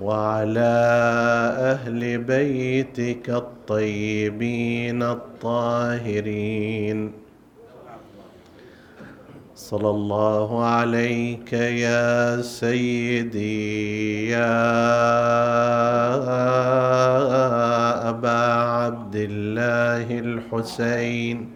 وعلى أهل بيتك الطيبين الطاهرين. صلى الله عليك يا سيدي يا أبا عبد الله الحسين.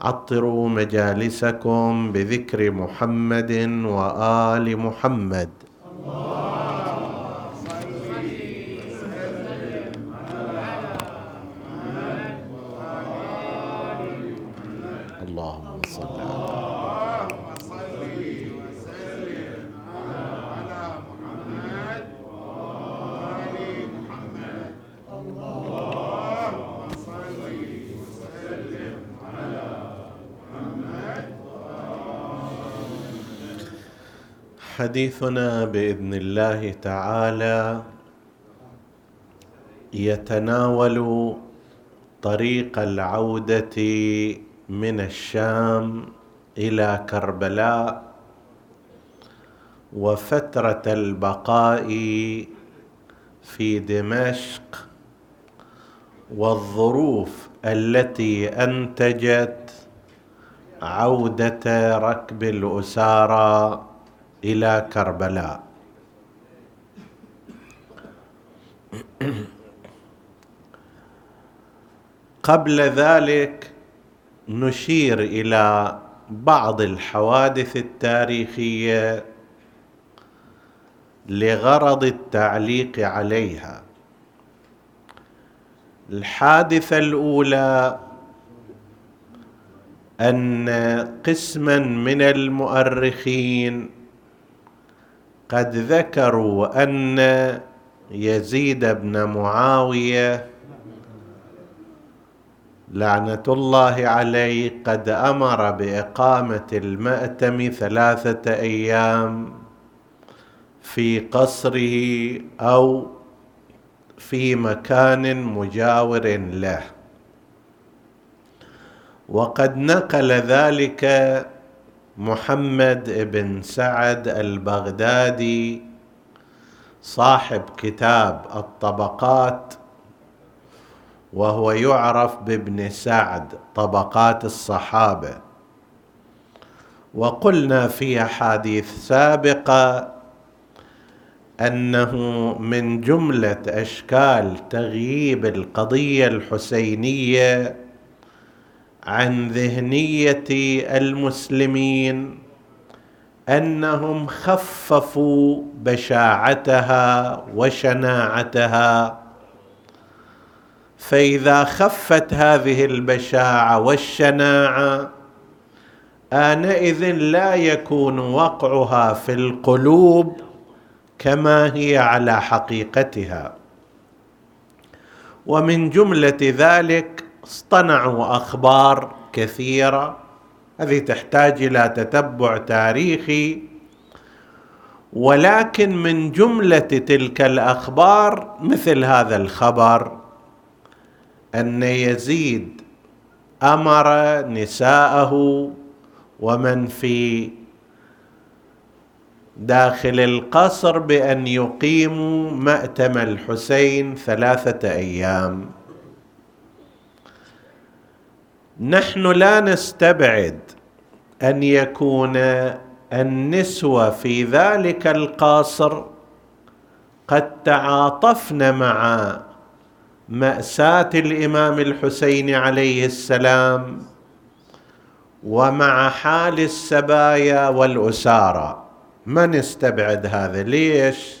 عطروا مجالسكم بذكر محمد وآل محمد. اللهم صل على حديثنا بإذن الله تعالى يتناول طريق العودة من الشام إلى كربلاء وفترة البقاء في دمشق والظروف التي أنتجت عودة ركب الأسارى إلى كربلاء. قبل ذلك نشير إلى بعض الحوادث التاريخية لغرض التعليق عليها. الحادثة الأولى أن قسما من المؤرخين قد ذكروا أن يزيد بن معاوية لعنة الله عليه قد أمر بإقامة المأتم ثلاثة أيام في قصره أو في مكان مجاور له. وقد نقل ذلك محمد بن سعد البغدادي صاحب كتاب الطبقات وهو يعرف بابن سعد طبقات الصحابة. وقلنا في أحاديث سابقة أنه من جملة أشكال تغييب القضية الحسينية عن ذهنية المسلمين أنهم خففوا بشاعتها وشناعتها. فإذا خفت هذه البشاعة والشناعة آنئذ لا يكون وقعها في القلوب كما هي على حقيقتها. ومن جملة ذلك اصطنعوا أخبار كثيرة. هذه تحتاج إلى تتبع تاريخي. ولكن من جملة تلك الأخبار مثل هذا الخبر أن يزيد أمر نساءه ومن في داخل القصر بأن يقيموا مأتم الحسين ثلاثة أيام. نحن لا نستبعد أن يكون النسوة في ذلك القصر قد تعاطفن مع مأساة الإمام الحسين عليه السلام ومع حال السبايا والأسارى. ما نستبعد هذا؟ ليش؟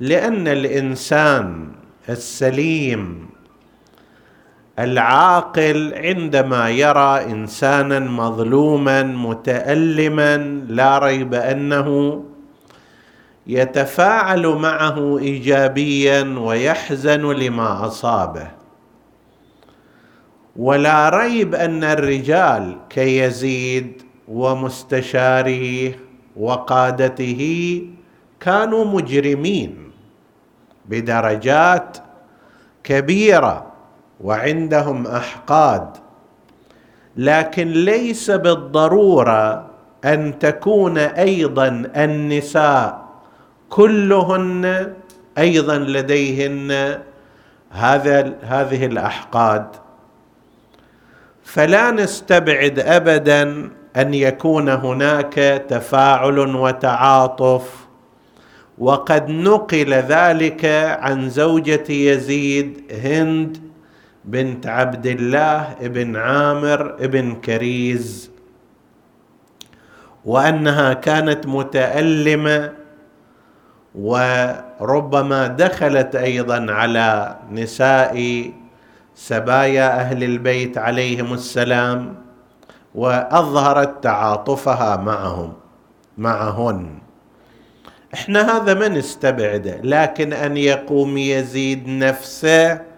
لأن الإنسان السليم العاقل عندما يرى إنسانا مظلوما متألما لا ريب أنه يتفاعل معه إيجابيا ويحزن لما أصابه. ولا ريب أن الرجال كيزيد ومستشاريه وقادته كانوا مجرمين بدرجات كبيرة. وعندهم أحقاد. لكن ليس بالضرورة أن تكون أيضا النساء كلهن أيضا لديهن هذا هذه الأحقاد. فلا نستبعد ابدا أن يكون هناك تفاعل وتعاطف. وقد نقل ذلك عن زوجة يزيد هند بنت عبد الله بن عامر بن كريز. وأنها كانت متألمة وربما دخلت أيضا على نساء سبايا أهل البيت عليهم السلام وأظهرت تعاطفها معهم معهن. إحنا هذا ما نستبعده لكن أن يقوم يزيد نفسه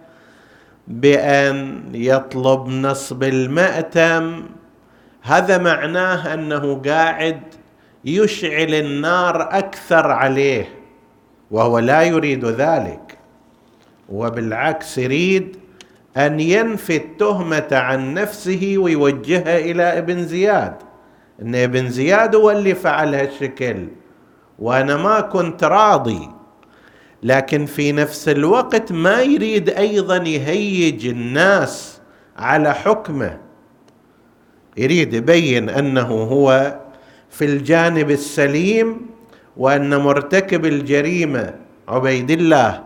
بأن يطلب نصب المأتم. هذا معناه أنه قاعد يشعل النار أكثر عليه وهو لا يريد ذلك. وبالعكس يريد أن ينفي التهمة عن نفسه ويوجهها إلى ابن زياد. إن ابن زياد هو اللي فعل هالشكل وأنا ما كنت راضي. لكن في نفس الوقت ما يريد أيضا يهيج الناس على حكمه. يريد يبين أنه هو في الجانب السليم وأن مرتكب الجريمة عبيد الله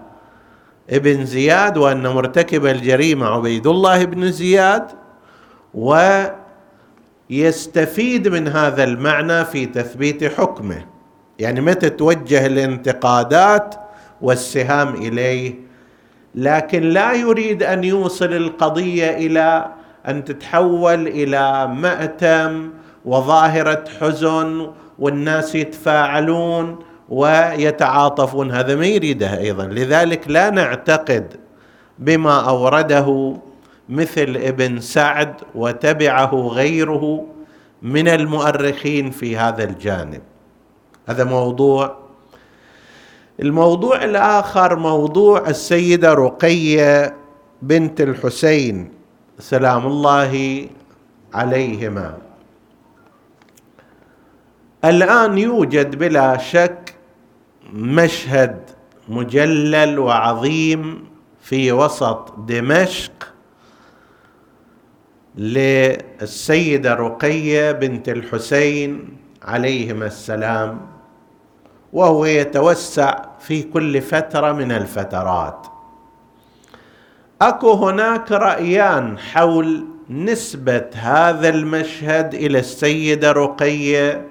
ابن زياد وأن مرتكب الجريمة عبيد الله بن زياد ويستفيد من هذا المعنى في تثبيت حكمه. يعني متى توجه الانتقادات والسهام إليه. لكن لا يريد أن يوصل القضية إلى أن تتحول إلى مأتم وظاهرة حزن والناس يتفاعلون ويتعاطفون. هذا ما يريده أيضا. لذلك لا نعتقد بما أورده مثل ابن سعد وتبعه غيره من المؤرخين في هذا الجانب. هذا موضوع الموضوع الآخر موضوع السيدة رقية بنت الحسين سلام الله عليهما. الآن يوجد بلا شك مشهد مجلل وعظيم في وسط دمشق للسيدة رقية بنت الحسين عليهما السلام. وهو يتوسع في كل فترة من الفترات. أكو هناك رأيان حول نسبة هذا المشهد إلى السيدة رقية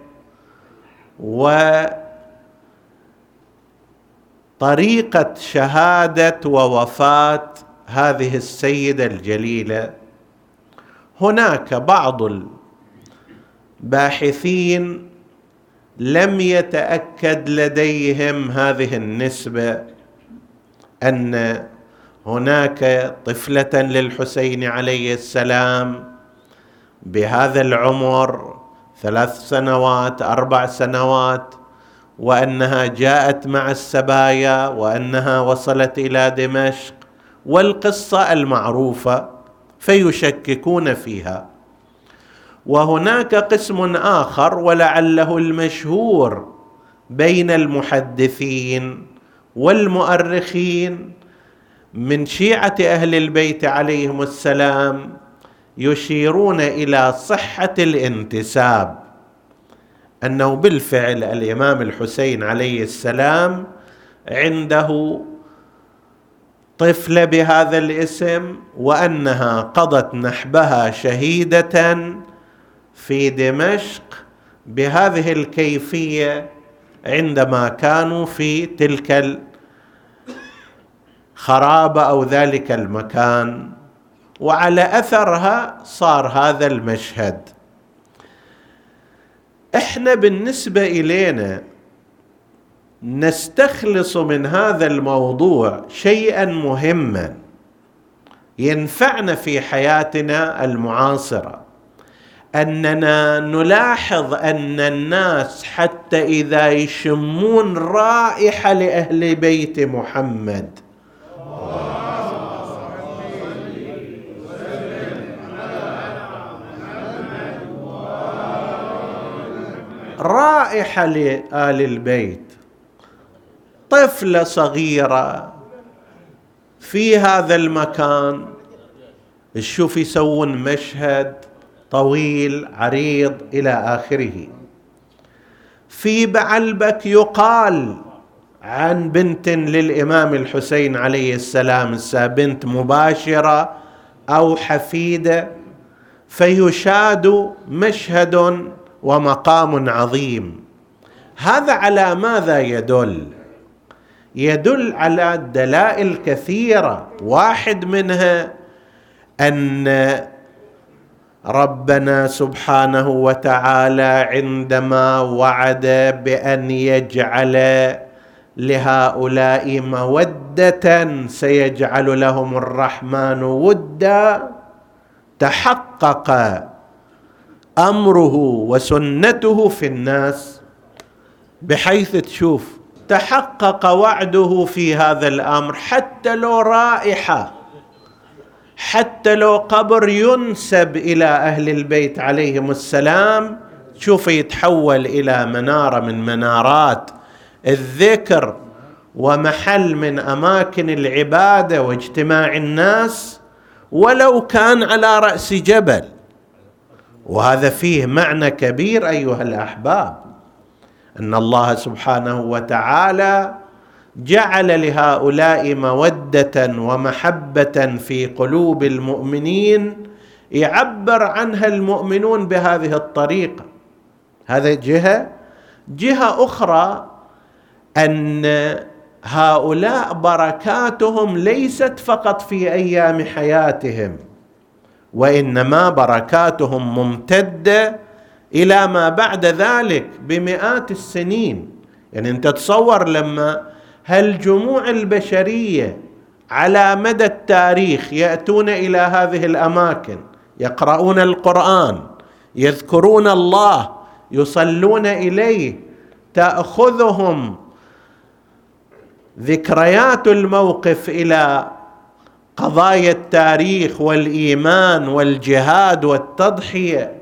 وطريقه شهادة ووفاة هذه السيدة الجليلة. هناك بعض الباحثين لم يتأكد لديهم هذه النسبة أن هناك طفلة للحسين عليه السلام بهذا العمر ثلاث سنوات أربع سنوات وأنها جاءت مع السبايا وأنها وصلت إلى دمشق والقصة المعروفة فيشككون فيها. وهناك قسم آخر ولعله المشهور بين المحدثين والمؤرخين من شيعة أهل البيت عليهم السلام يشيرون إلى صحة الانتساب. أنه بالفعل الإمام الحسين عليه السلام عنده طفله بهذا الاسم وأنها قضت نحبها شهيدة في دمشق بهذه الكيفية عندما كانوا في تلك الخرابة أو ذلك المكان وعلى أثرها صار هذا المشهد. إحنا بالنسبة إلينا نستخلص من هذا الموضوع شيئا مهما ينفعنا في حياتنا المعاصرة. أننا نلاحظ أن الناس حتى إذا يشمون رائحة لأهل بيت محمد. رائحة لآل البيت. طفلة صغيرة في هذا المكان تشوف يسوون مشهد طويل عريض إلى آخره. في بعلبك يقال عن بنت للإمام الحسين عليه السلام بنت مباشرة أو حفيدة فيشاد مشهد ومقام عظيم. هذا على ماذا يدل؟ يدل على دلائل كثيرة. واحد منها أن ربنا سبحانه وتعالى عندما وعد بأن يجعل لهؤلاء مودة سيجعل لهم الرحمن ودا. تحقق أمره وسنته في الناس بحيث تشوف تحقق وعده في هذا الأمر حتى لو رائحة. حتى لو قبر ينسب إلى أهل البيت عليهم السلام شوف يتحول إلى منارة من منارات. الذكر ومحل من أماكن العبادة واجتماع الناس ولو كان على رأس جبل. وهذا فيه معنى كبير أيها الأحباب أن الله سبحانه وتعالى جعل لهؤلاء مودة ومحبة في قلوب المؤمنين يعبر عنها المؤمنون بهذه الطريقة. هذا جهة جهة أخرى أن هؤلاء بركاتهم ليست فقط في أيام حياتهم وإنما بركاتهم ممتدة إلى ما بعد ذلك بمئات السنين. يعني أنت تصور لما هالجموع البشرية على مدى التاريخ يأتون إلى هذه الأماكن يقرؤون القرآن يذكرون الله يصلون إليه تأخذهم ذكريات الموقف إلى قضايا التاريخ والإيمان والجهاد والتضحية.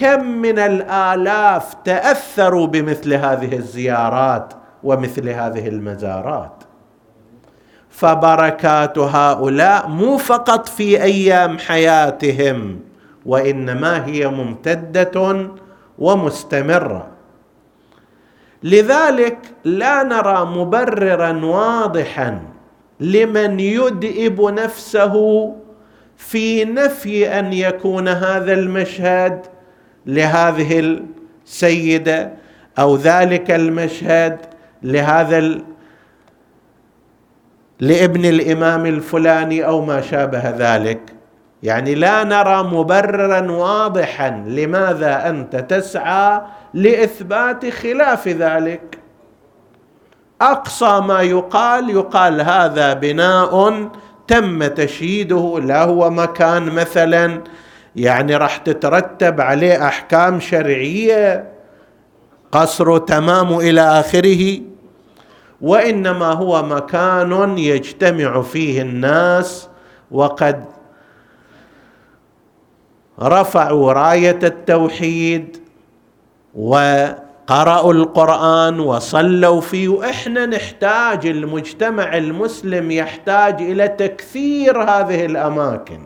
كم من الآلاف تأثروا بمثل هذه الزيارات؟ ومثل هذه المزارات. فبركات هؤلاء مو فقط في أيام حياتهم وإنما هي ممتدة ومستمرة. لذلك لا نرى مبررا واضحا لمن يدئب نفسه في نفي أن يكون هذا المشهد لهذه السيدة أو ذلك المشهد لهذا ال... لابن الإمام الفلاني أو ما شابه ذلك. يعني لا نرى مبررا واضحا لماذا أنت تسعى لإثبات خلاف ذلك. أقصى ما يقال يقال هذا بناء تم تشييده لا هو مكان مثلا. يعني راح تترتب عليه أحكام شرعية. قصر تمام إلى آخره وإنما هو مكان يجتمع فيه الناس وقد رفعوا راية التوحيد وقرأوا القرآن وصلوا فيه وإحنا نحتاج المجتمع المسلم يحتاج إلى تكثير هذه الأماكن.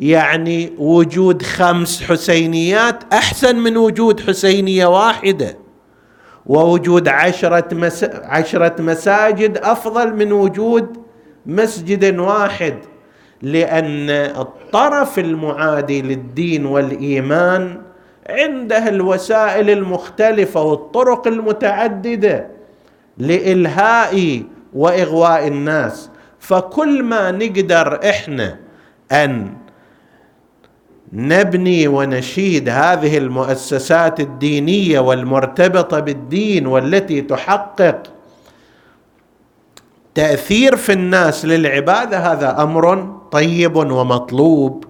يعني وجود خمس حسينيات أحسن من وجود حسينية واحدة. ووجود عشرة, مس... عشرة مساجد أفضل من وجود مسجد واحد لأن الطرف المعادي للدين والإيمان عنده الوسائل المختلفة والطرق المتعددة لإلهاء وإغواء الناس. فكل ما نقدر إحنا أن نبني ونشيد هذه المؤسسات الدينية والمرتبطة بالدين والتي تحقق تأثير في الناس للعبادة هذا أمر طيب ومطلوب.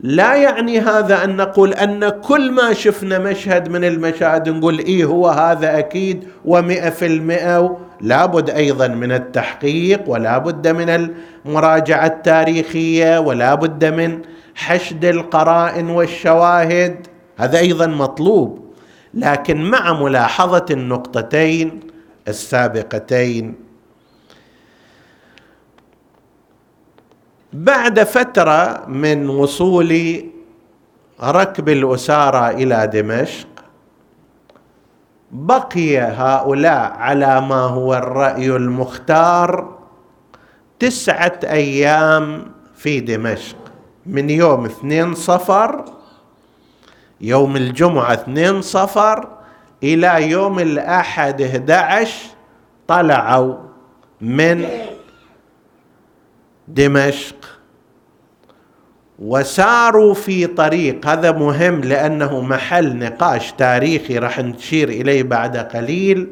لا يعني هذا أن نقول أن كل ما شفنا مشهد من المشاهد نقول إيه هو هذا أكيد ومئة في المئة لابد أيضا من التحقيق ولا بد من المراجعة التاريخية ولا بد من حشد القرائن والشواهد. هذا أيضا مطلوب لكن مع ملاحظة النقطتين السابقتين. بعد فترة من وصول ركب الاساره إلى دمشق بقي هؤلاء على ما هو الرأي المختار تسعة أيام في دمشق. من يوم اثنين صفر يوم الجمعة اثنين صفر إلى يوم الأحد 11 طلعوا من دمشق. وساروا في طريق هذا مهم لأنه محل نقاش تاريخي راح نشير إليه بعد قليل.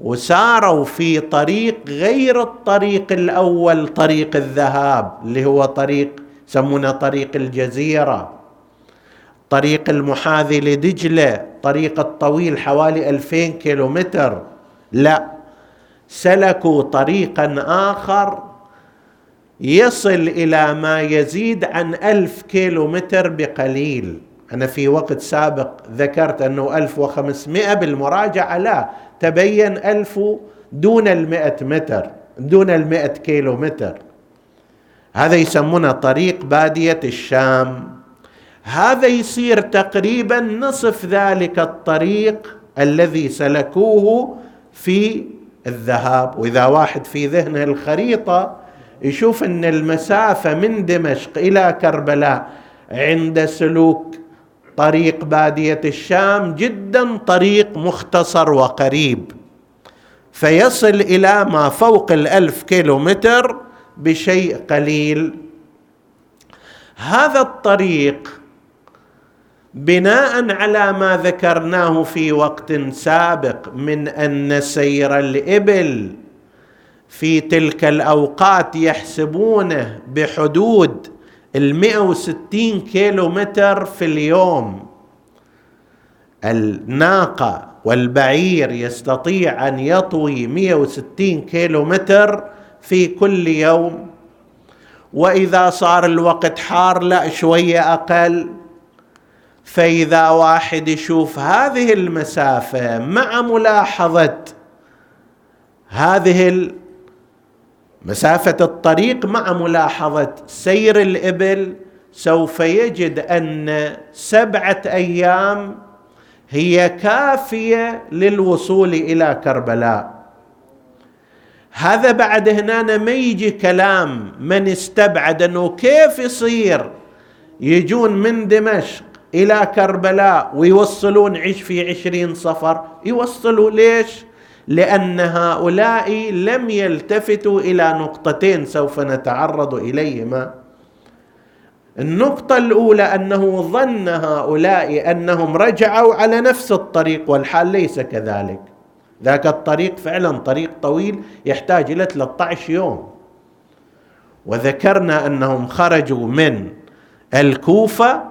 وساروا في طريق غير الطريق الأول طريق الذهاب اللي هو طريق يسمونه طريق الجزيرة طريق المحاذي لدجلة طريق الطويل حوالي ألفين كيلومتر. لا سلكوا طريقا آخر يصل إلى ما يزيد عن ألف كيلو متر بقليل. أنا في وقت سابق ذكرت أنه ألف وخمسمائة بالمراجعة لا تبين ألف دون المئة متر دون المئة كيلو متر هذا يسمونه طريق بادية الشام. هذا يصير تقريبا نصف ذلك الطريق الذي سلكوه في الذهاب. وإذا واحد في ذهنه الخريطة يشوف أن المسافة من دمشق إلى كربلاء عند سلوك طريق بادية الشام جدا طريق مختصر وقريب. فيصل إلى ما فوق الألف كيلو متر بشيء قليل. هذا الطريق بناء على ما ذكرناه في وقت سابق من أن سير الإبل في تلك الأوقات يحسبونه بحدود المئة وستين كيلو متر في اليوم. الناقة والبعير يستطيع أن يطوي 160 كيلو متر في كل يوم. وإذا صار الوقت حار لا شوية أقل. فإذا واحد يشوف هذه المسافة مع ملاحظة هذه مسافة الطريق مع ملاحظة سير الإبل سوف يجد أن سبعة أيام هي كافية للوصول إلى كربلاء. هذا بعد هنا ما يجي كلام من استبعد أنه كيف يصير يجون من دمشق إلى كربلاء ويوصلون عش في عشرين صفر؟ يوصلوا ليش؟ لأن هؤلاء لم يلتفتوا إلى نقطتين سوف نتعرض إليهما. النقطة الأولى أنه ظن هؤلاء أنهم رجعوا على نفس الطريق والحال ليس كذلك. ذاك الطريق فعلا طريق طويل يحتاج إلى 13 يوم. وذكرنا أنهم خرجوا من الكوفة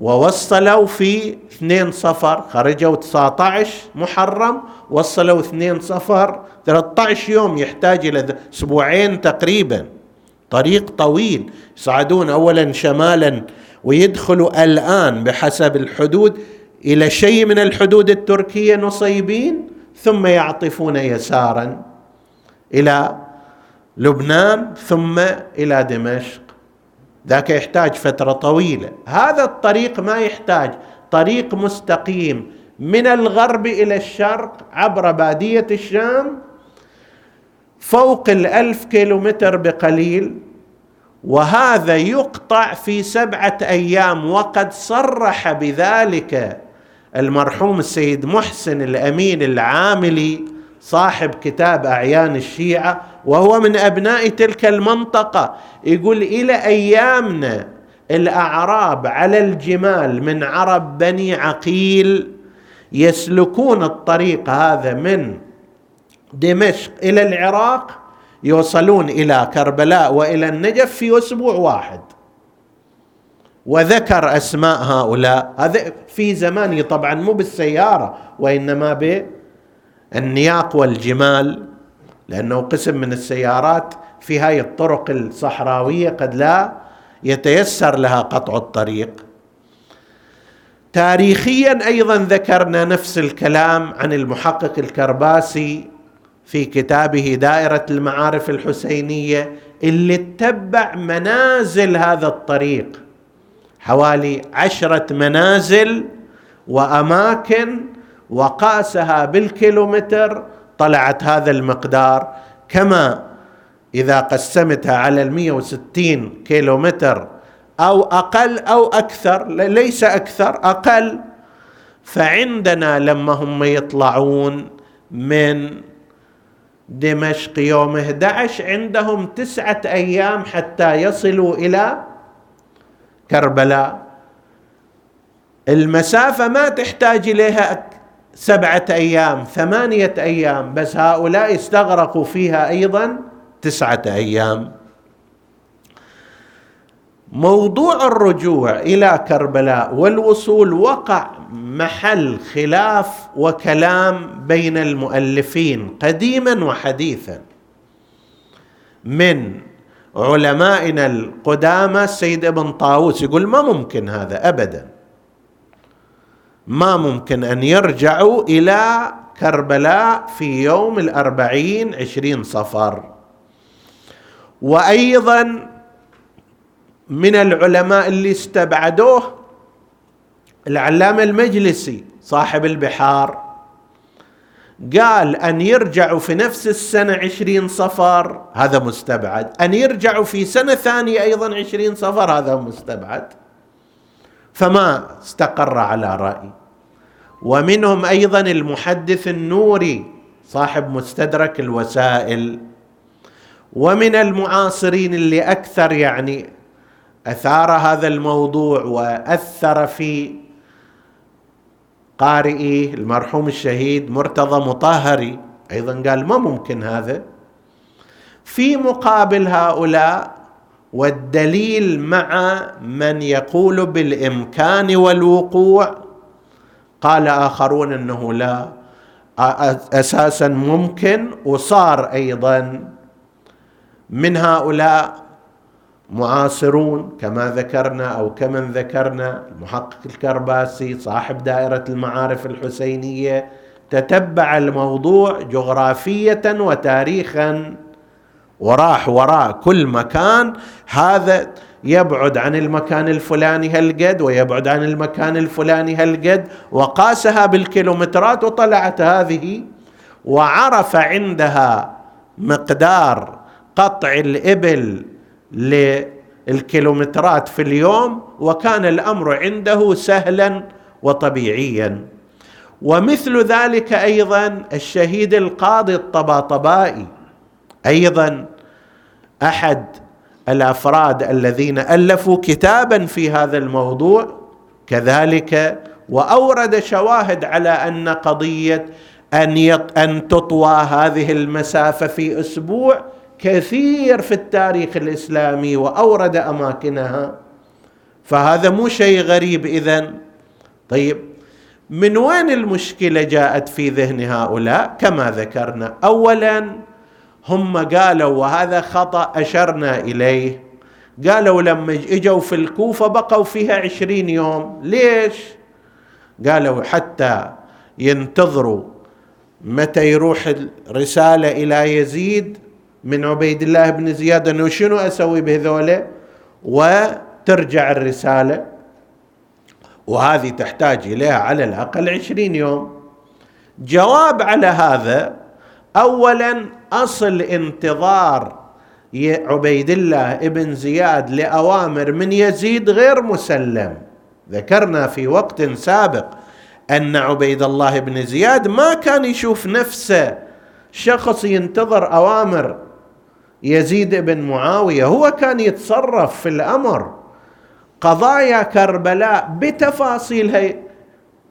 ووصلوا في اثنين صفر خرجوا 19 محرم وصلوا اثنين صفر 13 يوم يحتاج إلى أسبوعين تقريبا. طريق طويل يصعدون أولا شمالا ويدخلوا الآن بحسب الحدود إلى شيء من الحدود التركية نصيبين. ثم يعطفون يسارا إلى لبنان ثم إلى دمشق. ذاك يحتاج فترة طويلة. هذا الطريق ما يحتاج. طريق مستقيم من الغرب إلى الشرق عبر بادية الشام فوق الألف كيلومتر بقليل وهذا يقطع في سبعة أيام وقد صرح بذلك المرحوم السيد محسن الأمين العاملي صاحب كتاب أعيان الشيعة وهو من أبناء تلك المنطقة يقول إلى أيامنا الأعراب على الجمال من عرب بني عقيل يسلكون الطريق هذا من دمشق إلى العراق يوصلون إلى كربلاء وإلى النجف في أسبوع واحد. وذكر أسماء هؤلاء. هذا في زمانه طبعا مو بالسيارة وإنما بالنياق والجمال لأنه قسم من السيارات في هاي الطرق الصحراوية قد لا يتيسر لها قطع الطريق. تاريخيا أيضا ذكرنا نفس الكلام عن المحقق الكرباسي في كتابه دائرة المعارف الحسينية اللي اتبع منازل هذا الطريق. حوالي عشرة منازل وأماكن وقاسها بالكيلومتر طلعت هذا المقدار. كما إذا قسمتها على المية وستين كيلومتر أو أقل أو أكثر ليس أكثر أقل فعندنا لما هم يطلعون من دمشق يوم 11 عندهم تسعة أيام حتى يصلوا إلى كربلاء. المسافة ما تحتاج إليها سبعة أيام ثمانية أيام بس هؤلاء استغرقوا فيها أيضا تسعة أيام. موضوع الرجوع إلى كربلاء والوصول وقع محل خلاف وكلام بين المؤلفين قديما وحديثا من علمائنا القدامى السيد ابن طاووس يقول ما ممكن هذا ابدا. ما ممكن أن يرجعوا إلى كربلاء في يوم الأربعين عشرين صفر. وأيضا من العلماء اللي استبعدوه العلامة المجلسي صاحب البحار قال أن يرجعوا في نفس السنة عشرين صفر. هذا مستبعد. أن يرجعوا في سنة ثانية أيضا عشرين صفر هذا مستبعد. فما استقر على رأي. ومنهم أيضا المحدث النوري صاحب مستدرك الوسائل. ومن المعاصرين اللي أكثر يعني أثار هذا الموضوع وأثر في قارئي المرحوم الشهيد مرتضى مطهري. أيضا قال ما ممكن هذا. في مقابل هؤلاء والدليل مع من يقول بالإمكان والوقوع قال آخرون أنه لا أساسا ممكن. وصار أيضا من هؤلاء معاصرون كما ذكرنا أو كمن ذكرنا. المحقق الكرباسي صاحب دائرة المعارف الحسينية تتبع الموضوع جغرافية وتاريخا. وراح وراء كل مكان. هذا يبعد عن المكان الفلاني هالقد ويبعد عن المكان الفلاني هالقد. وقاسها بالكيلومترات وطلعت هذه. وعرف عندها مقدار قطع الإبل للكيلومترات في اليوم وكان الأمر عنده سهلا وطبيعيا. ومثل ذلك أيضا الشهيد القاضي الطباطبائي. أيضا أحد الأفراد الذين ألفوا كتابا في هذا الموضوع. كذلك وأورد شواهد على أن قضية أن أن تطوى هذه المسافة في أسبوع كثير في التاريخ الإسلامي وأورد أماكنها. فهذا مو شيء غريب اذا طيب من وين المشكلة جاءت في ذهن هؤلاء؟ كما ذكرنا اولا هم قالوا وهذا خطأ أشرنا إليه. قالوا لما إجوا في الكوفة بقوا فيها عشرين يوم. ليش؟ قالوا حتى ينتظروا متى يروح الرسالة إلى يزيد. من عبيد الله بن زياد انه شنو أسوي بهذولا وترجع الرسالة. وهذه تحتاج إليها على الأقل عشرين يوم. جواب على هذا اولا أصل انتظار عبيد الله ابن زياد لأوامر من يزيد غير مسلم. ذكرنا في وقت سابق أن عبيد الله بن زياد ما كان يشوف نفسه شخص ينتظر أوامر يزيد بن معاوية هو كان يتصرف في الأمر. قضايا كربلاء بتفاصيلها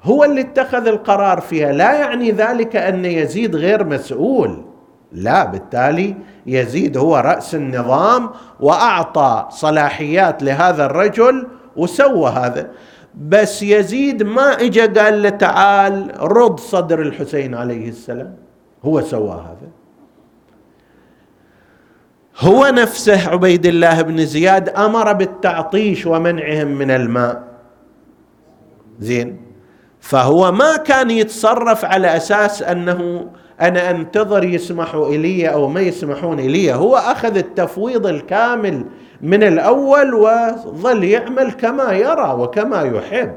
هو اللي اتخذ القرار فيها. لا يعني ذلك أن يزيد غير مسؤول. لا بالتالي يزيد هو رأس النظام وأعطى صلاحيات لهذا الرجل وسوى هذا. بس يزيد ما اجى قال له تعال رد صدر الحسين عليه السلام. هو سوى هذا. هو نفسه عبيد الله بن زياد أمر بالتعطيش ومنعهم من الماء. زين. فهو ما كان يتصرف على أساس أنه أنا أنتظر يسمحوا إلي أو ما يسمحون إلي. هو أخذ التفويض الكامل من الأول وظل يعمل كما يرى وكما يحب.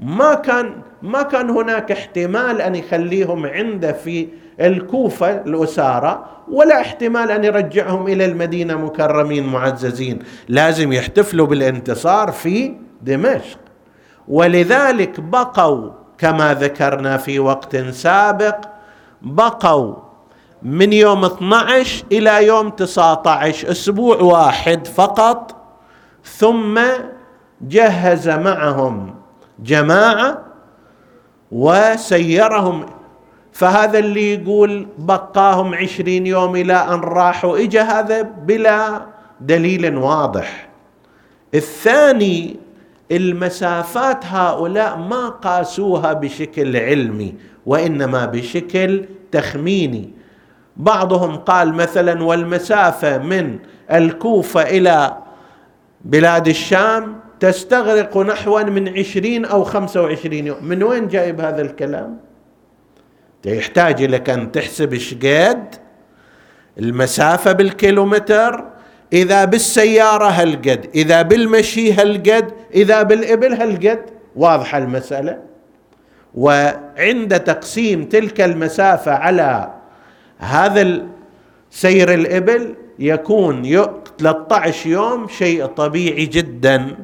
ما كان ما كان هناك احتمال أن يخليهم عنده في الكوفة الأسارة ولا احتمال أن يرجعهم إلى المدينة مكرمين معززين. لازم يحتفلوا بالانتصار في دمشق. ولذلك بقوا كما ذكرنا في وقت سابق بقوا من يوم 12 إلى يوم 19 أسبوع واحد فقط ثم جهز معهم جماعة وسيرهم فهذا اللي يقول بقاهم عشرين يوم إلى أن راحوا. إجا هذا بلا دليل واضح. الثاني المسافات هؤلاء ما قاسوها بشكل علمي وإنما بشكل تخميني. بعضهم قال مثلا والمسافة من الكوفة إلى بلاد الشام تستغرق نحو من عشرين أو خمسة وعشرين يوم. من وين جايب هذا الكلام؟ يحتاج لك أن تحسب شقد المسافة بالكيلومتر. إذا بالسيارة هالقد إذا بالمشي هالقد إذا بالإبل هالقد. واضحة المسألة؟ وعند تقسيم تلك المسافة على هذا سير الإبل يكون 13 يوم شيء طبيعي جدا.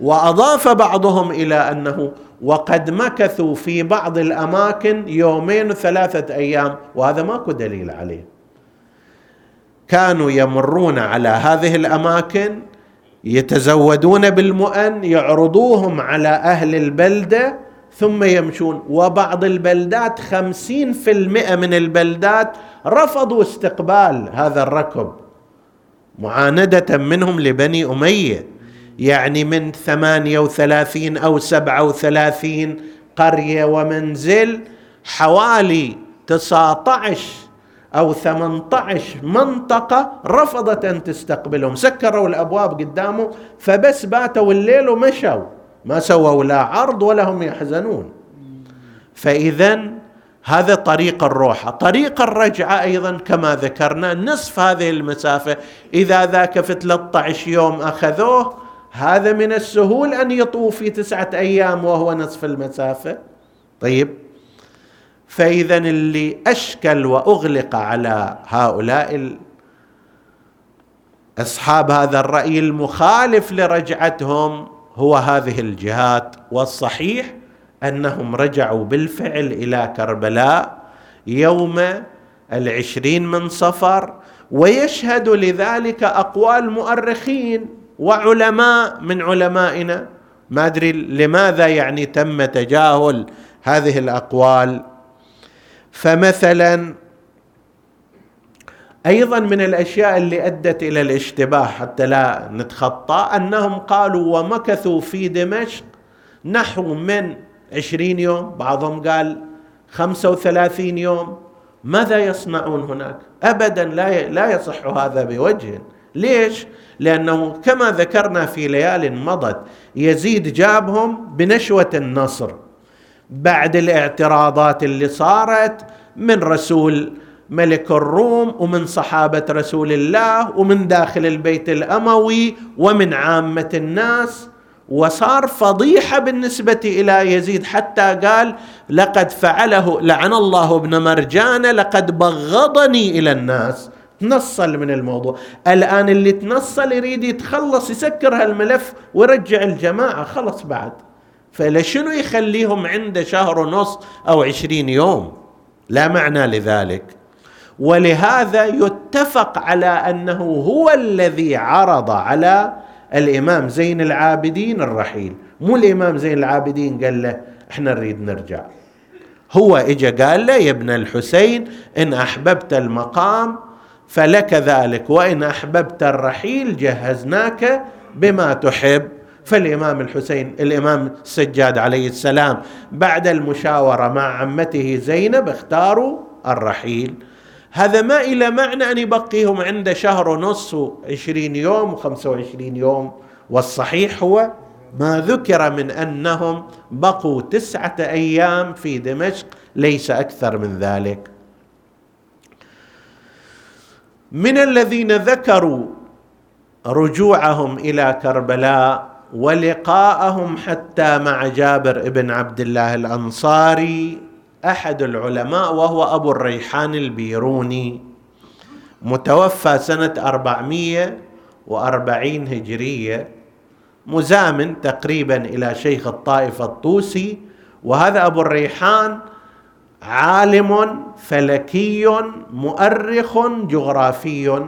وأضاف بعضهم إلى أنه وقد مكثوا في بعض الأماكن يومين وثلاثه أيام وهذا ماكو دليل عليه. كانوا يمرون على هذه الأماكن يتزودون بالمؤن يعرضوهم على أهل البلدة ثم يمشون. وبعض البلدات خمسين في المئة من البلدات رفضوا استقبال هذا الركب معاندة منهم لبني أمية. يعني من ثمانية وثلاثين أو سبعة وثلاثين قرية ومنزل حوالي تسعة عشر أو ثمانية عشر منطقة رفضت أن تستقبلهم. سكروا الأبواب قدامه فبس باتوا الليل ومشوا. ما سووا لا عرض ولا هم يحزنون. فإذا هذا طريق الروحة طريق الرجعة أيضا كما ذكرنا نصف هذه المسافة. إذا ذاك في 13 يوم أخذوه هذا من السهول أن يطوف في تسعة أيام وهو نصف المسافة. طيب. فإذا اللي أشكل وأغلق على هؤلاء أصحاب هذا الرأي المخالف لرجعتهم هو هذه الجهات. والصحيح أنهم رجعوا بالفعل إلى كربلاء يوم العشرين من صفر ويشهد لذلك أقوال مؤرخين. وعلماء من علمائنا. ما أدري لماذا يعني تم تجاهل هذه الأقوال. فمثلا أيضا من الأشياء اللي أدت إلى الاشتباه حتى لا نتخطى أنهم قالوا ومكثوا في دمشق نحو من عشرين يوم. بعضهم قال خمسة وثلاثين يوم. ماذا يصنعون هناك؟ أبدا لا لا يصح هذا بوجه. ليش؟ لأنه كما ذكرنا في ليال مضت يزيد جابهم بنشوة النصر بعد الاعتراضات اللي صارت من رسول ملك الروم ومن صحابة رسول الله ومن داخل البيت الأموي ومن عامة الناس وصار فضيحة بالنسبة إلى يزيد حتى قال لقد فعله لعن الله ابن مرجان لقد بغضني إلى الناس. تنصل من الموضوع. الآن اللي تنصل يريد يتخلص يسكر هالملف ويرجع الجماعة خلص بعد. فلشنو يخليهم عنده شهر ونص أو عشرين يوم؟ لا معنى لذلك. ولهذا يتفق على أنه هو الذي عرض على الإمام زين العابدين الرحيل. مو الإمام زين العابدين قال له إحنا نريد نرجع. هو اجى قال له يا ابن الحسين إن أحببت المقام فلك ذلك وإن أحببت الرحيل جهزناك بما تحب. فالإمام الحسين الإمام السجاد عليه السلام بعد المشاورة مع عمته زينب اختاروا الرحيل. هذا ما إلى معنى أن يبقيهم عنده شهر ونص وعشرين يوم وخمسة وعشرين يوم. والصحيح هو ما ذكر من أنهم بقوا تسعة أيام في دمشق ليس أكثر من ذلك. من الذين ذكروا رجوعهم إلى كربلاء ولقاءهم حتى مع جابر بن عبد الله الأنصاري أحد العلماء وهو أبو الريحان البيروني متوفى سنة 440 هجرية مزامن تقريبا إلى شيخ الطائفه الطوسي وهذا أبو الريحان عالم فلكي مؤرخ جغرافي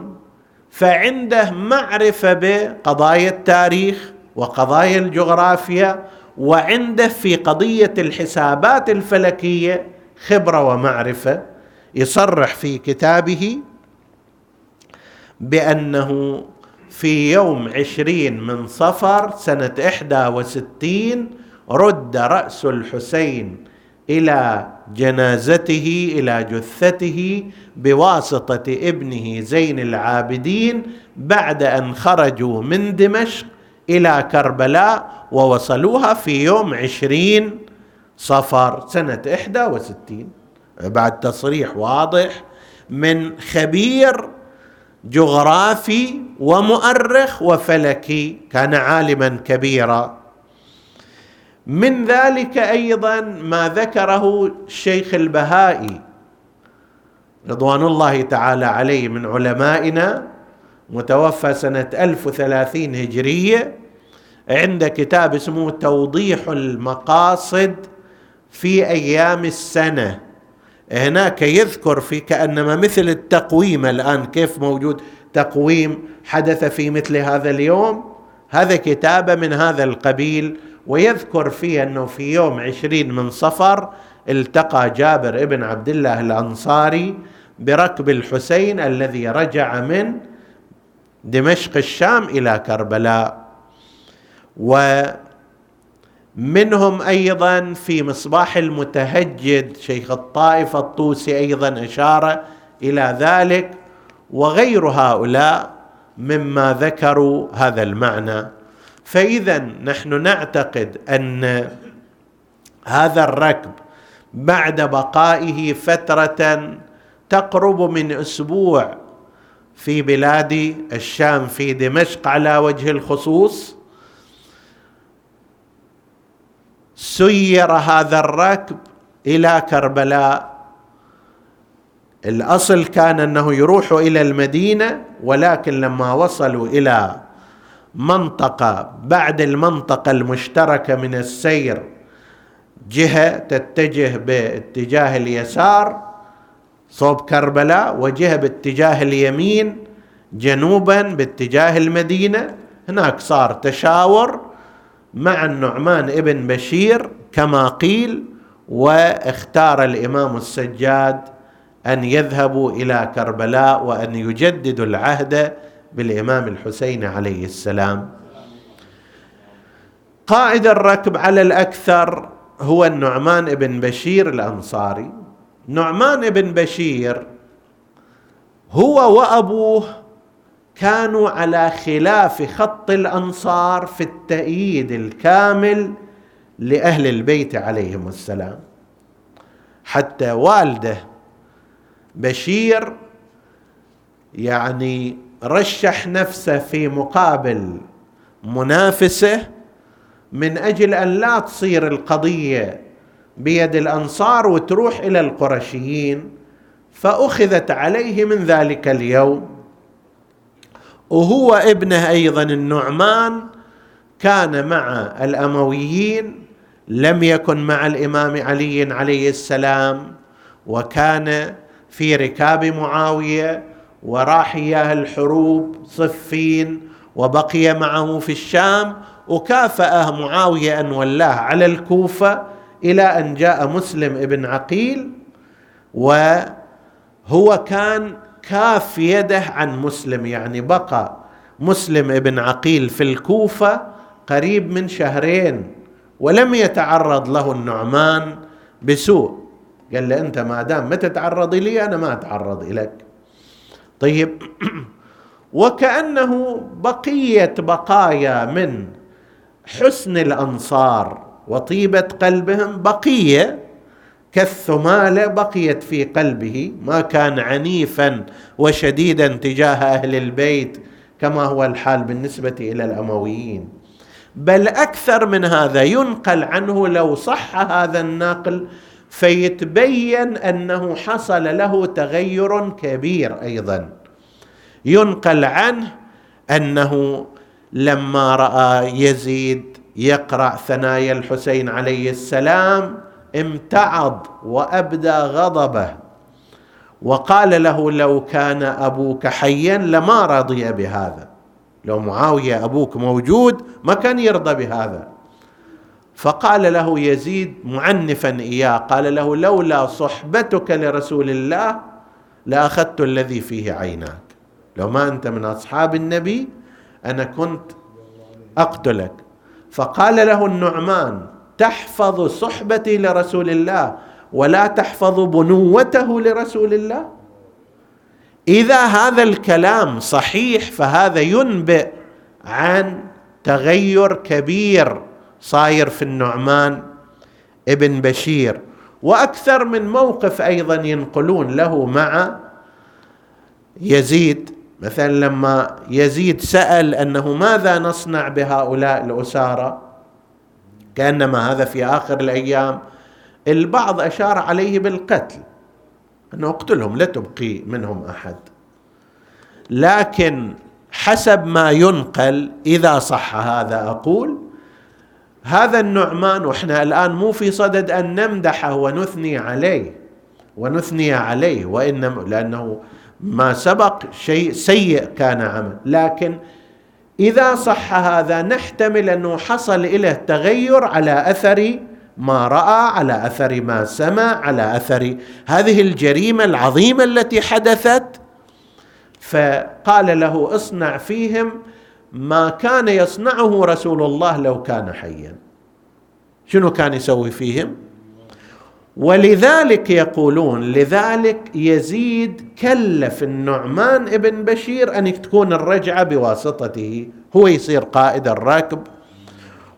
فعنده معرفة بقضايا التاريخ وقضايا الجغرافيا وعنده في قضية الحسابات الفلكية خبرة ومعرفة. يصرح في كتابه بأنه في يوم عشرين من صفر سنة إحدى وستين رد رأس الحسين إلى جنازته إلى جثته بواسطة ابنه زين العابدين بعد أن خرجوا من دمشق إلى كربلاء ووصلوها في يوم عشرين صفر سنة إحدى وستين. بعد تصريح واضح من خبير جغرافي ومؤرخ وفلكي كان عالما كبيرا. من ذلك أيضا ما ذكره الشيخ البهائي رضوان الله تعالى عليه من علمائنا متوفى سنة 1030 هجرية عند كتاب اسمه توضيح المقاصد في أيام السنة. هناك يذكر في كأنما مثل التقويم الآن كيف موجود تقويم حدث في مثل هذا اليوم؟ هذا كتابه من هذا القبيل ويذكر فيه أنه في يوم عشرين من صفر التقى جابر ابن عبد الله الأنصاري بركب الحسين الذي رجع من دمشق الشام إلى كربلاء. و منهم أيضا في مصباح المتهجد شيخ الطائفه الطوسي أيضا أشار إلى ذلك وغير هؤلاء مما ذكروا هذا المعنى. فإذا نحن نعتقد أن هذا الركب بعد بقائه فترة تقرب من أسبوع في بلاد الشام في دمشق على وجه الخصوص سير هذا الركب إلى كربلاء. الأصل كان أنه يروح إلى المدينة ولكن لما وصلوا إلى منطقة بعد المنطقة المشتركة من السير جهة تتجه باتجاه اليسار صوب كربلاء وجهة باتجاه اليمين جنوبا باتجاه المدينة. هناك صار تشاور مع النعمان ابن بشير كما قيل واختار الإمام السجاد أن يذهبوا إلى كربلاء وأن يجددوا العهد بالإمام الحسين عليه السلام. قائد الركب على الأكثر هو النعمان بن بشير الأنصاري. نعمان بن بشير هو وأبوه كانوا على خلاف خط الأنصار في التأييد الكامل لأهل البيت عليهم السلام. حتى والده بشير يعني رشح نفسه في مقابل منافسه من أجل أن لا تصير القضية بيد الأنصار وتروح إلى القرشيين فأخذت عليه من ذلك اليوم. وهو ابنه أيضا النعمان كان مع الأمويين لم يكن مع الإمام علي عليه السلام وكان في ركاب معاوية وراح إياه الحروب صفين وبقي معه في الشام وكافأه معاوية أن ولاه على الكوفة إلى أن جاء مسلم ابن عقيل وهو كان كاف يده عن مسلم يعني بقى مسلم ابن عقيل في الكوفة قريب من شهرين ولم يتعرض له النعمان بسوء. قال له أنت ما دام ما تتعرض لي أنا ما أتعرض إليك. طيب. وكأنه بقية بقايا من حسن الأنصار وطيبة قلبهم بقية كالثماله بقيت في قلبه ما كان عنيفا وشديدا تجاه أهل البيت كما هو الحال بالنسبة إلى الأمويين. بل أكثر من هذا ينقل عنه لو صح هذا النقل فيتبين أنه حصل له تغير كبير أيضا. ينقل عنه أنه لما رأى يزيد يقرأ ثنايا الحسين عليه السلام امتعض وأبدى غضبه. وقال له لو كان أبوك حيا لما رضي بهذا لو معاوية أبوك موجود ما كان يرضى بهذا. فقال له يزيد معنفا إياه قال له لولا صحبتك لرسول الله لأخذت الذي فيه عيناك. لو ما أنت من أصحاب النبي أنا كنت أقتلك. فقال له النعمان تحفظ صحبتي لرسول الله ولا تحفظ بنوته لرسول الله؟ إذا هذا الكلام صحيح فهذا ينبئ عن تغير كبير صاير في النعمان ابن بشير. وأكثر من موقف أيضا ينقلون له مع يزيد. مثلا لما يزيد سأل أنه ماذا نصنع بهؤلاء الأسارى؟ كأنما هذا في آخر الأيام. البعض أشار عليه بالقتل. أنه اقتلهم لا تبقي منهم أحد. لكن حسب ما ينقل إذا صح هذا أقول هذا النعمان وإحنا الآن مو في صدد أن نمدحه ونثني عليه ونثني عليه وإنما لأنه ما سبق شيء سيء كان عمل. لكن إذا صح هذا نحتمل أنه حصل له تغير على أثر ما رأى على أثر ما سمع على أثر هذه الجريمة العظيمة التي حدثت. فقال له اصنع فيهم ما كان يصنعه رسول الله لو كان حيا. شنو كان يسوي فيهم؟ ولذلك يقولون لذلك يزيد كلف النعمان ابن بشير أن تكون الرجعة بواسطته. هو يصير قائد الراكب.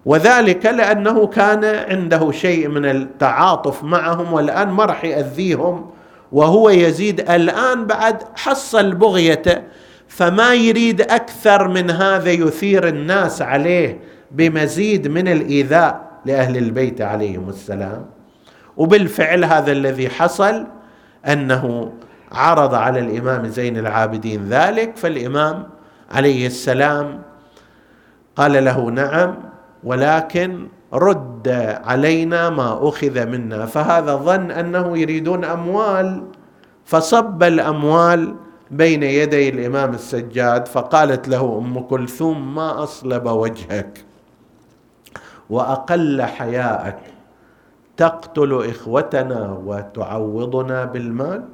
وذلك لأنه كان عنده شيء من التعاطف معهم والآن ما راح يأذيهم. وهو يزيد الآن بعد حصل بغيته فما يريد أكثر من هذا يثير الناس عليه بمزيد من الإيذاء لأهل البيت عليهم السلام. وبالفعل هذا الذي حصل أنه عرض على الإمام زين العابدين ذلك فالإمام عليه السلام قال له نعم ولكن رد علينا ما أخذ منا. فهذا ظن أنه يريدون أموال فصب الأموال بين يدي الإمام السجاد فقالت له أم كلثوم ما أصلب وجهك وأقل حياءك تقتل إخوتنا وتعوضنا بالمال؟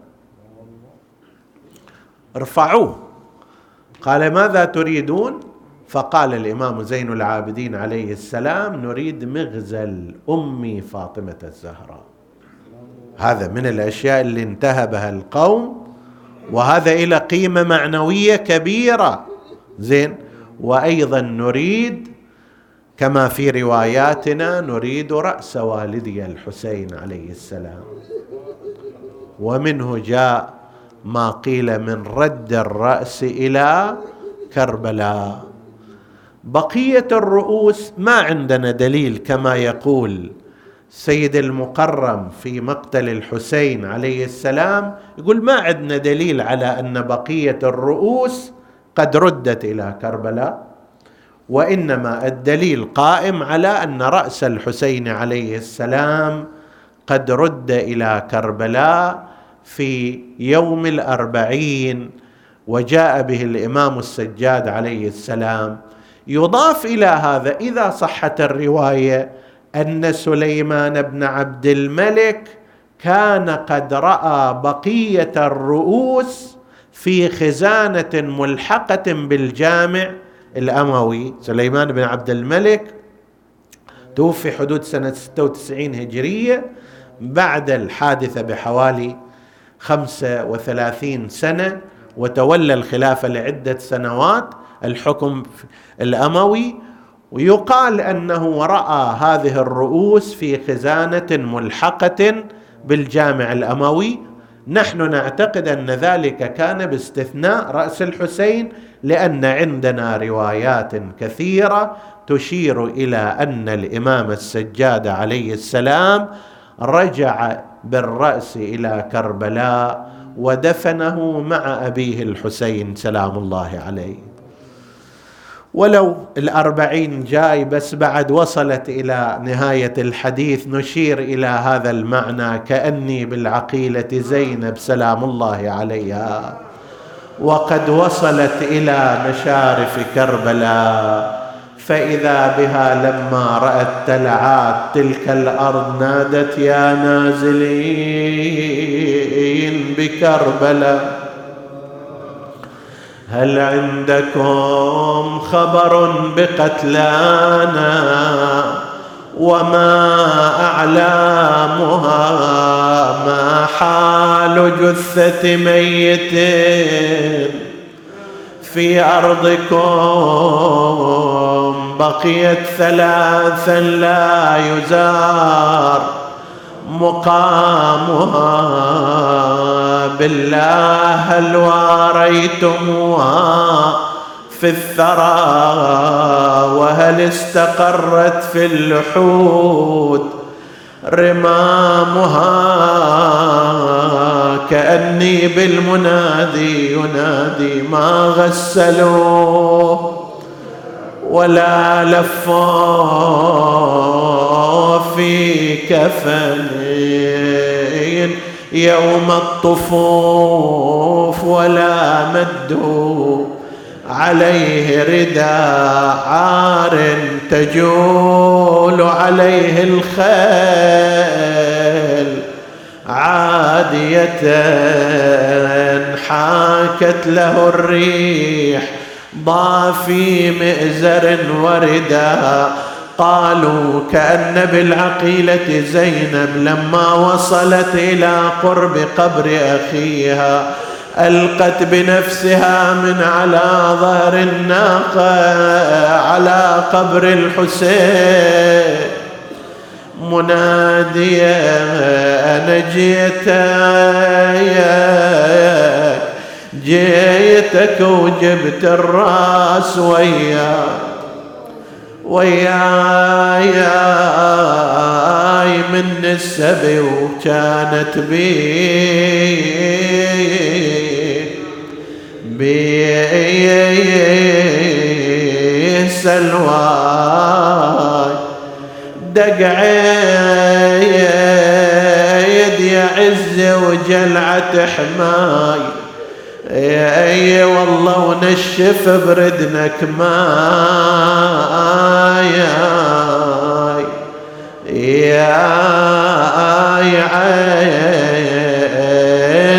ارفعوه قال ماذا تريدون؟ فقال الإمام زين العابدين عليه السلام نريد مغزل امي فاطمة الزهراء. هذا من الأشياء اللي انتهبها القوم وهذا إلى قيمة معنوية كبيرة. زين. وأيضا نريد كما في رواياتنا نريد رأس والدي الحسين عليه السلام. ومنه جاء ما قيل من رد الرأس إلى كربلاء. بقية الرؤوس ما عندنا دليل كما يقول سيد المقرم في مقتل الحسين عليه السلام يقول ما عندنا دليل على أن بقية الرؤوس قد ردت إلى كربلاء وإنما الدليل قائم على أن رأس الحسين عليه السلام قد رد إلى كربلاء في يوم الأربعين وجاء به الإمام السجاد عليه السلام. يضاف إلى هذا إذا صحت الرواية أن سليمان بن عبد الملك كان قد رأى بقية الرؤوس في خزانة ملحقة بالجامع الأموي. سليمان بن عبد الملك توفي حدود سنة 96 هجرية بعد الحادثة بحوالي 35 سنة وتولى الخلافة لعدة سنوات الحكم الأموي. ويقال أنه رأى هذه الرؤوس في خزانة ملحقة بالجامع الأموي. نحن نعتقد أن ذلك كان باستثناء رأس الحسين لأن عندنا روايات كثيرة تشير إلى أن الإمام السجاد عليه السلام رجع بالرأس إلى كربلاء ودفنه مع أبيه الحسين سلام الله عليه. ولو الأربعين جاي بس بعد وصلت إلى نهاية الحديث نشير إلى هذا المعنى كأني بالعقيلة زينب سلام الله عليها. وقد وصلت إلى مشارف كربلاء فإذا بها لما رأت تلعات تلك الأرض نادت يا نازلين بكربلاء. هل عندكم خبر بقتلانا وما أعلامها؟ ما حال جثة ميت في أرضكم؟ بقيت ثلاثا لا يزار. مقامها. بالله هل واريتموها في الثرى؟ وهل استقرت في اللحود رمامها؟ كأني بالمنادي ينادي ما غسلوه؟ ولا لفوا في كفنين يوم الطفوف ولا مدوا عليه رداء عار تجول عليه الخيل عادية حاكت له الريح ضافي مئزر وردا. قالوا كأن بالعقيلة زينب لما وصلت إلى قرب قبر أخيها ألقت بنفسها من على ظهر الناقة على قبر الحسين. منادية أنا جيت جيتك وجبت الراس وياك وياي من السبي وكانت بي بي سلواي دق عيد يا عز وجلعة حماي أي والله ونشف بردنك ما يا يا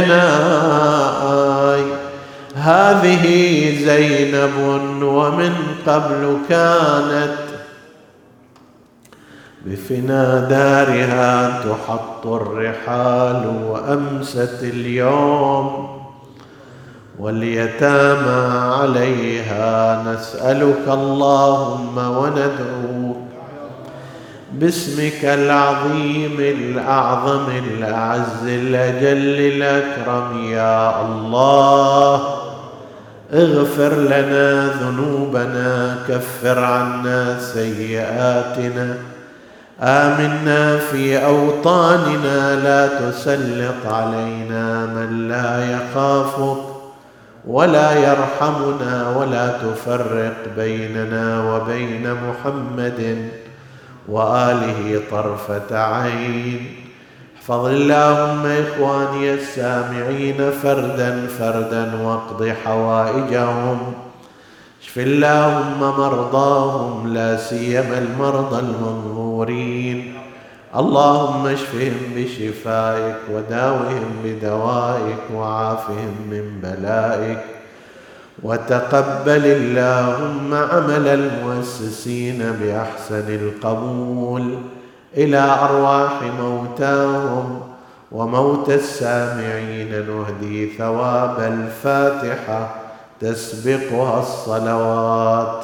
عيناي. هذه زينب ومن قبل كانت بفنا دارها تحط الرحال وأمست اليوم. واليتامى عليها نسألك اللهم وندعوك باسمك العظيم الأعظم الأعز الأجل الأكرم يا الله. اغفر لنا ذنوبنا كفر عنا سيئاتنا. آمنا في أوطاننا لا تسلط علينا من لا يخافك. ولا يرحمنا ولا تفرق بيننا وبين محمد وآله طرفة عين. احفظ اللهم إخواني السامعين فردا فردا واقض حوائجهم. اشف اللهم مرضاهم لا سيما المرضى المنظورين. اللهم اشفهم بشفائك وداوهم بدوائك وعافهم من بلائك وتقبل اللهم عمل المؤسسين بأحسن القبول إلى أرواح موتاهم وموتى السامعين نهدي ثواب الفاتحة تسبقها الصلوات.